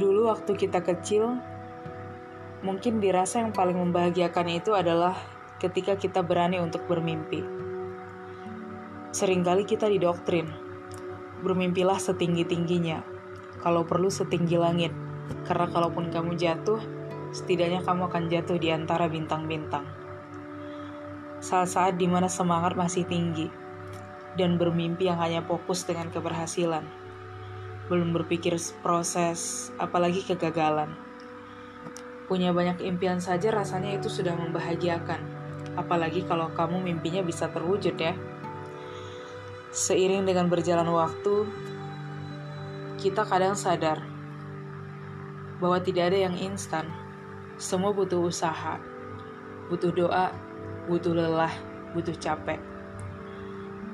Dulu waktu kita kecil, mungkin dirasa yang paling membahagiakan itu adalah ketika kita berani untuk bermimpi. Seringkali kita didoktrin, bermimpilah setinggi-tingginya, kalau perlu setinggi langit, karena kalaupun kamu jatuh, setidaknya kamu akan jatuh di antara bintang-bintang. Saat-saat di mana semangat masih tinggi, dan bermimpi yang hanya fokus dengan keberhasilan belum berpikir proses, apalagi kegagalan. Punya banyak impian saja rasanya itu sudah membahagiakan, apalagi kalau kamu mimpinya bisa terwujud ya. Seiring dengan berjalan waktu, kita kadang sadar bahwa tidak ada yang instan. Semua butuh usaha, butuh doa, butuh lelah, butuh capek.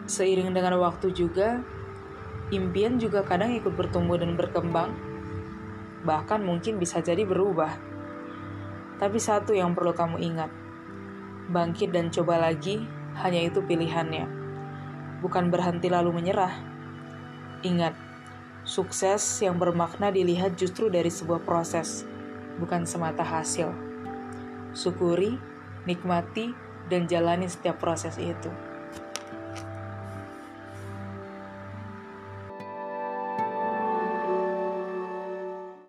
Seiring dengan waktu juga, impian juga kadang ikut bertumbuh dan berkembang, bahkan mungkin bisa jadi berubah. Tapi satu yang perlu kamu ingat, bangkit dan coba lagi hanya itu pilihannya. Bukan berhenti lalu menyerah. Ingat, sukses yang bermakna dilihat justru dari sebuah proses, bukan semata hasil. Syukuri, nikmati, dan jalani setiap proses itu.